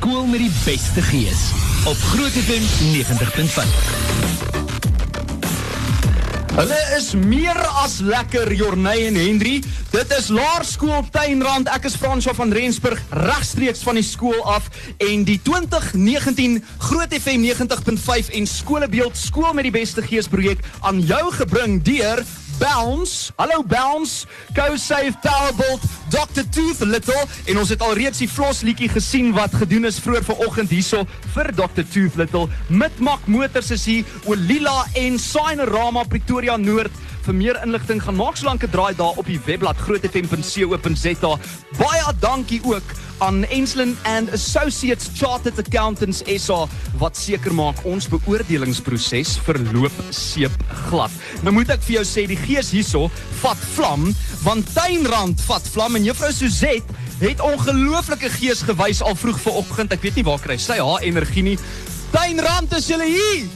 Skool met die beste gees op Groot FM 90.5. Hulle is meer as lekker, Jorney en Henry. Dit is Laerskool Tuinrand. Ek is Fransjo van Rensburg, regstreeks van die skool af en die 2019 Groot FM 90.5 en Skolebeeld Skool met die Beste Gees projek aan jou gebring deur Bounce. Hallo Bounce. Go Save Powerbolt, Dr. Tooth Little en ons het al reeds die Floss liedjie gesien wat gedoen is vroeër vanoggend hierso vir Dr. Tooth Little. Mitmak Motors is hier, Olila en Signerama Pretoria Noord. Vir meer inligting gaan maak solank 'n draai daar op die webblad grootfm.co.za. Baie dankie ook aan Enslin and Associates Chartered Accountants SA wat seker maak ons beoordelingsproses verloop seep glad. Nou moet ek vir jou sê die gees hierso vat vlam want Tuinrand vat vlam en juffrou Suzette het ongelooflike gees gewys al vroeg vanoggend. Ek weet nie waar kry sy haar energie nie. Tuinrand is julle hier.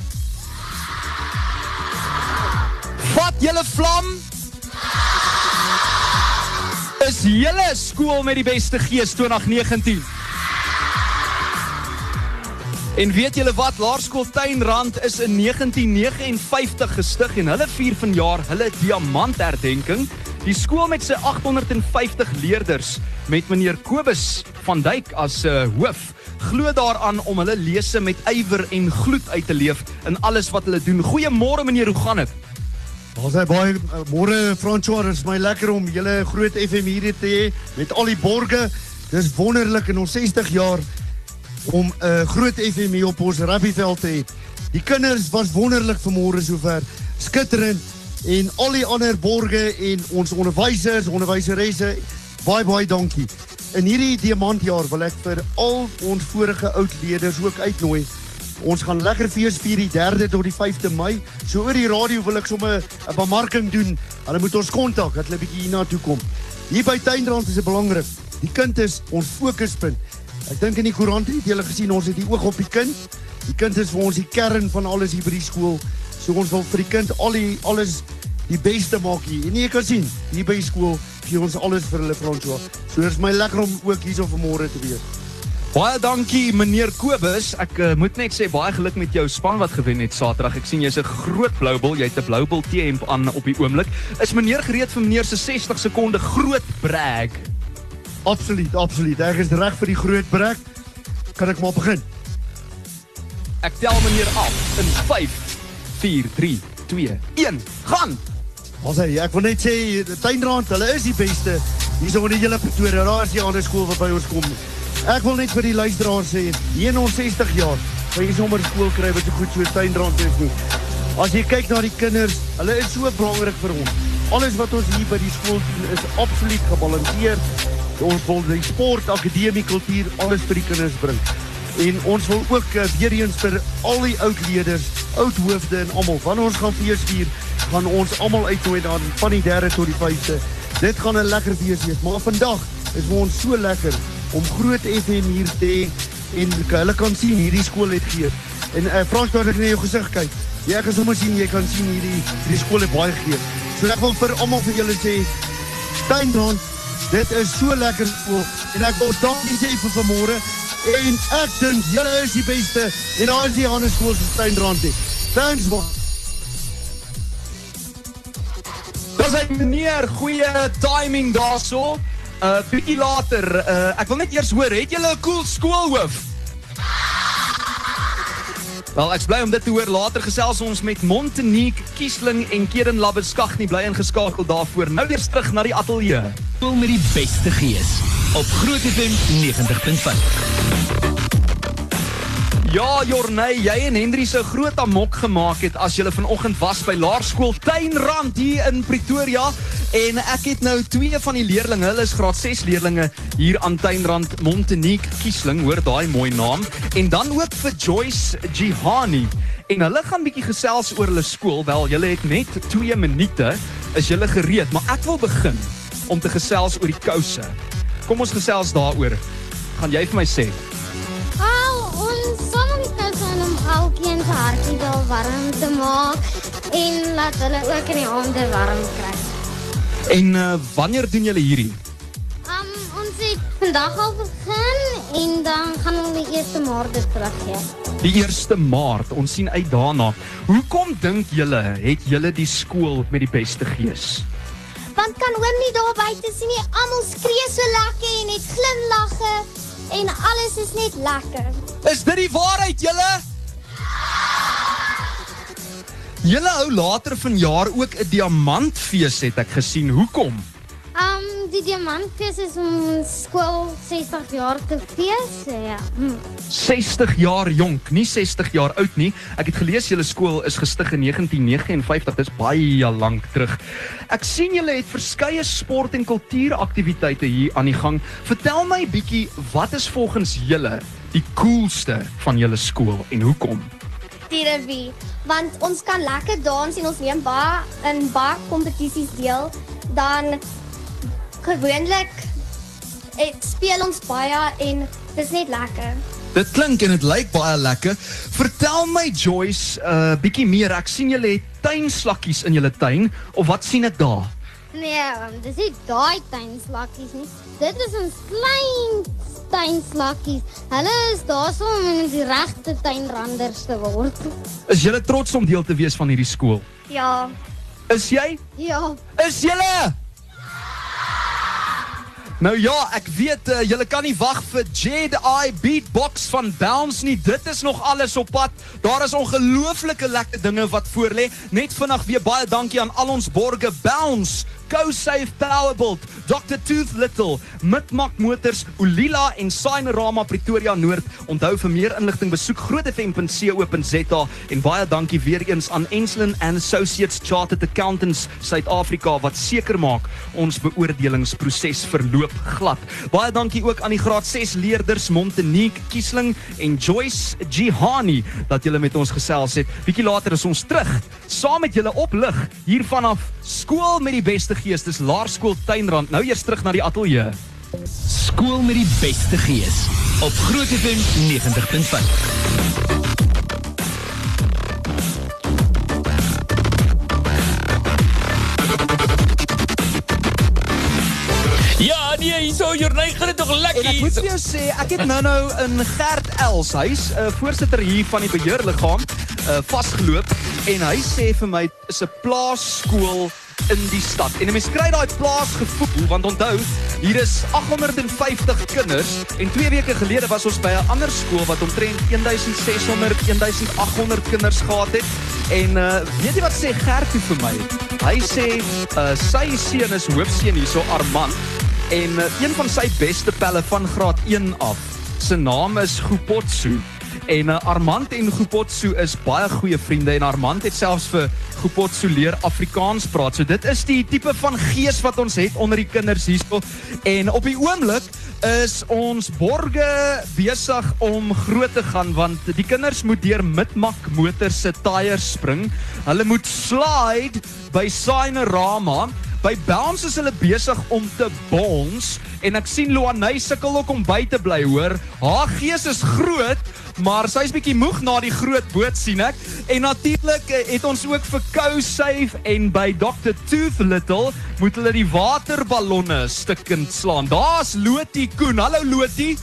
Vat julle vlam. Is julle skool met die beste gees 2019? En weet julle wat? Laerskool Tuinrand is in 1959 gestig en hulle vier vanjaar hulle diamantherdenking. Die skool met sy 850 leerders met meneer Kobus van Duyk as uh, hoof glo daaraan om hulle lesse met ywer en gloed uit te leef in alles wat hulle doen. Goeiemôre meneer, hoe gaan dit? Ons hy baie uh, môre François, is my lekker om julle groot FM hier te hê met al die borge. Dis wonderlik in ons 60 jaar om 'n uh, groot FM hier op ons rugbyveld te hê. Die kinders was wonderlik vanmôre sover. Skitterend en al die ander borge en ons onderwysers, onderwyseresse, baie baie dankie. In hierdie diamantjaar wil ek vir al ons vorige oud leerders ook uitnooi. Ons gaan lekker fees vier die 3de tot die 5de Mei. So oor die radio wil ek sommer 'n bemarking doen. Hulle moet ons kontak dat hulle bietjie hiernatoe kom. Hier by Tuinrand is dit belangrik. Die kind is ons fokuspunt. Ek dink in die koerant het julle gesien ons het die oog op die kind. Die kind is vir ons die kern van alles hier by die skool. So ons wil vir die kind al die alles die beste maak hier. En jy kan sien, hier by die skool gee ons alles vir hulle François. So dit is my lekker om ook hierso vanmôre te wees. Baie dankie meneer Kobus. Ek uh, moet net sê baie geluk met jou span wat gewen het Saterdag. Ek sien jy's 'n groot blou bil. Jy het 'n blou bil T-hemp aan op die oomblik. Is meneer gereed vir meneer se 60 sekonde groot brag? Absoluut, absoluut. Ek is reg vir die groot brek. Kan ek maar begin? Ek tel meneer af in 5 4 3 2 1. Gaan. Ons sê ek wil net sê tuinrand, hulle is die beste. Hierso in die hele Pretoria. Daar is die ander skool wat by ons kom. Ek wil net vir die luisteraars sê, hier ons 60 jaar, kan jy sommer skool kry wat so goed so tuinrand is nie. As jy kyk na die kinders, hulle is so belangrik vir ons. Alles wat ons hier by die skool doen is absoluut gebalanseerd. Ons wil die sport, akademie, kultuur, alles vir die kinders bring. En ons wil ook uh, weer eens vir al die oud leerders, oud hoofde en almal, wanneer ons gaan fees vier, gaan ons almal uitnooi dan van die 3de tot die 5de. Dit gaan 'n lekker fees wees, maar vandag is vir ons so lekker om groot FM hier te hê en hulle kan sien hierdie skool het gee. En uh, Frans, wat ek net jou gesig kyk. Jy kan sommer sien jy kan sien hierdie hierdie skool het baie gee. So ek wil vir almal vir julle sê, Tuinrand, dit is so lekker skool en ek wil dankie sê vir vanmôre en ek dink julle is die beste en daar is die ander skole se nie. Thanks man. Dis hy meneer, goeie timing daarso. Uh bietjie later, uh ek wil net eers hoor, het julle 'n cool skoolhoof? Wel, ek bly om dit te hoor. Later gesels ons met Montanique Kiesling en Keren Labbeskag nie bly ingeskakel daarvoor. Nou weer terug na die ateljee. Skool met die beste gees op Groot FM 90.5. Ja, Jorney, jy en Henry se groot amok gemaak het as julle vanoggend was by Laerskool Tuinrand hier in Pretoria en ek het nou twee van die leerdlinge, hulle is graad 6 leerdlinge hier aan Tuinrand Montanique Kiesling, hoor daai mooi naam, en dan ook vir Joyce Jihani. En hulle gaan bietjie gesels oor hulle skool. Wel, julle het net 2 minute. Is julle gereed? Maar ek wil begin om te gesels oor die kouse. Kom ons gesels daaroor. Gaan jy vir my sê? Se hartjie wel warm te maak en laat hulle ook in die aande warm kry. En uh, wanneer doen julle hierdie? Um ons het vandag al begin en dan gaan ons die 1 Maart dit teruggee. Die 1 Maart. Ons sien uit daarna. Hoekom dink julle het julle die skool met die beste gees? Want kan oom nie daar buite sien nie, almal skree so lekker en het glimlagge en alles is net lekker. Is dit die waarheid julle? Julle hou later vanjaar ook 'n diamantfees het ek gesien. Hoekom? Um die diamantfees is ons skool 60 jaar te fees. Ja. Hm. 60 jaar jonk, nie 60 jaar oud nie. Ek het gelees julle skool is gestig in 1959. Dis baie lank terug. Ek sien julle het verskeie sport en kultuuraktiwiteite hier aan die gang. Vertel my bietjie, wat is volgens julle die coolste van julle skool en hoekom? Die revue want ons kan lekker dans en ons neem baie in baie kompetisies deel dan gewoonlik ek speel ons baie en dis net lekker Dit klink en dit lyk baie lekker. Vertel my Joyce, 'n uh, bietjie meer. Ek sien julle het tuinslakkies in julle tuin of wat sien ek daar? Nee, um, dis nie daai tuinslakkies nie. Dit is ons klein tuinslakkies. Hulle is daarso om in die regte tuinranders te word. Is julle trots om deel te wees van hierdie skool? ja Is jy? Ja, Is julle? Nou ja, ek weet uh, julle kan nie wag vir Jed I Beatbox van Bounce nie. Dit is nog alles op pad. Daar is ongelooflike lekker dinge wat voorlê. Net vinnig weer baie dankie aan al ons borge Bounce, CoSafe Powerbolt, Dr Tooth Little, Mitmak Motors, Ulila en Signerama Pretoria Noord. Onthou vir meer inligting besoek grootfm.co.za en baie dankie weer eens aan Enslin and Associates Chartered Accountants Suid-Afrika wat seker maak ons beoordelingsproses verloop glad. Baie dankie ook aan die graad 6 leerders Montanique Kiesling en Joyce Jihani dat julle met ons gesels het. Bietjie later is ons terug saam met julle op lig hier vanaf skool met die beste gees. Dis Laerskool Tuinrand. Nou eers terug na die ateljee. Skool met die beste gees op Groot FM 90.5. Ja, nee, hierso Jorney gaan dit nog En ek lekker. moet vir jou sê, ek het nou-nou in Gert Els huis, 'n uh, voorsitter hier van die beheerliggaam, uh, vasgeloop en hy sê vir my is 'n plaasskool in die stad. En 'n mens kry daai plaasgevoel want onthou, hier is 850 kinders en 2 weke gelede was ons by 'n ander skool wat omtrent 1600 1800 kinders gehad het. En uh, weet jy wat sê Gert toe vir my? Hy sê uh, sy seun is hoofseun hierso Armand En uh, een van sy beste pelle van graad 1 af, se naam is Gopotsu. En uh, Armand en Gopotsu is baie goeie vriende en Armand het selfs vir Gopotsu leer Afrikaans praat. So dit is die tipe van gees wat ons het onder die kinders hierso. En op die oomblik is ons borge besig om groot te gaan want die kinders moet deur Mitmak Motors se tyres spring. Hulle moet slide by Signerama By Bounce is hulle besig om te bons en ek sien Luanay sukkel ook om by te bly, hoor. Haar gees is groot, maar sy's bietjie moeg na die groot boot sien ek. En natuurlik eh, het ons ook vir CoSafe en by Dr Tooth Little moet hulle die waterballonne stukkend slaan. Daar's Lotie Koen. Hallo Lotie.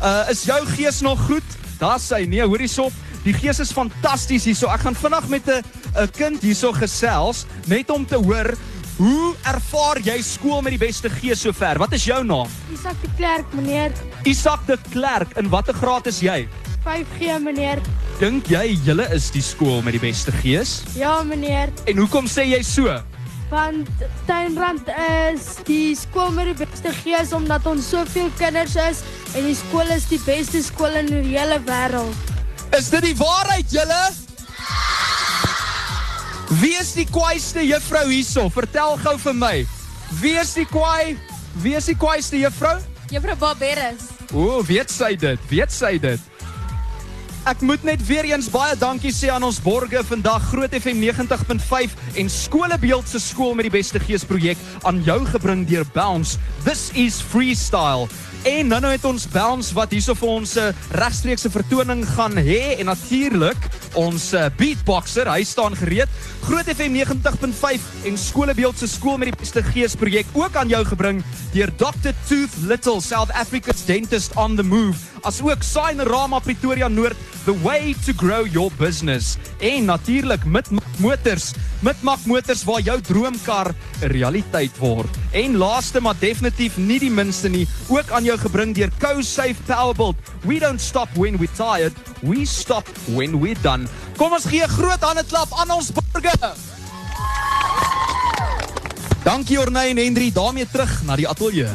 Uh is jou gees nog goed? Daar's sy. Nee, hoor hierop. Die gees is fantasties hierso. Ek gaan vinnig met 'n 'n kind hierso gesels net om te hoor hoe ervaar jy skool met die beste gees sover? Wat is jou naam? Isak de Klerk, meneer. Isak de Klerk. In watter graad is jy? 5G, meneer. Dink jy julle is die skool met die beste gees? Ja, meneer. En hoekom sê jy so? Want Tuinrand is die skool met die beste gees omdat ons soveel kinders is en die skool is die beste skool in die hele wêreld. Is dit die waarheid julle? Wie is die kwaaiste juffrou hierso? Vertel gou vir my. Wie is die kwaai? Wie is die kwaaiste juffrou? Juffrou Barberis. O, weet sy dit? Weet sy dit? Ek moet net weer eens baie dankie sê aan ons borge vandag Groot FM 90.5 en Skolebeeld se skool met die beste gees projek aan jou gebring deur Bounce. This is freestyle. En nou nou het ons Bounce wat hierso vir ons uh, regstreekse vertoning gaan hê en natuurlik ons uh, beatboxer, hy staan gereed. Groot FM 90.5 en Skolebeeld se skool met die beste gees projek ook aan jou gebring deur Dr Tooth Little, South Africa's dentist on the move. As ook Signerama Pretoria Noord, the way to grow your business. En natuurlik met motors, met Mac Motors waar jou droomkar 'n realiteit word. En laaste maar definitief nie die minste nie, ook aan jou gebring deur CoSafe Powerbolt. We don't stop when we're tired, we stop when we're done. Kom ons gee 'n groot hande klap aan ons burger. Dankie Orney en Henry, daarmee terug na die ateljee.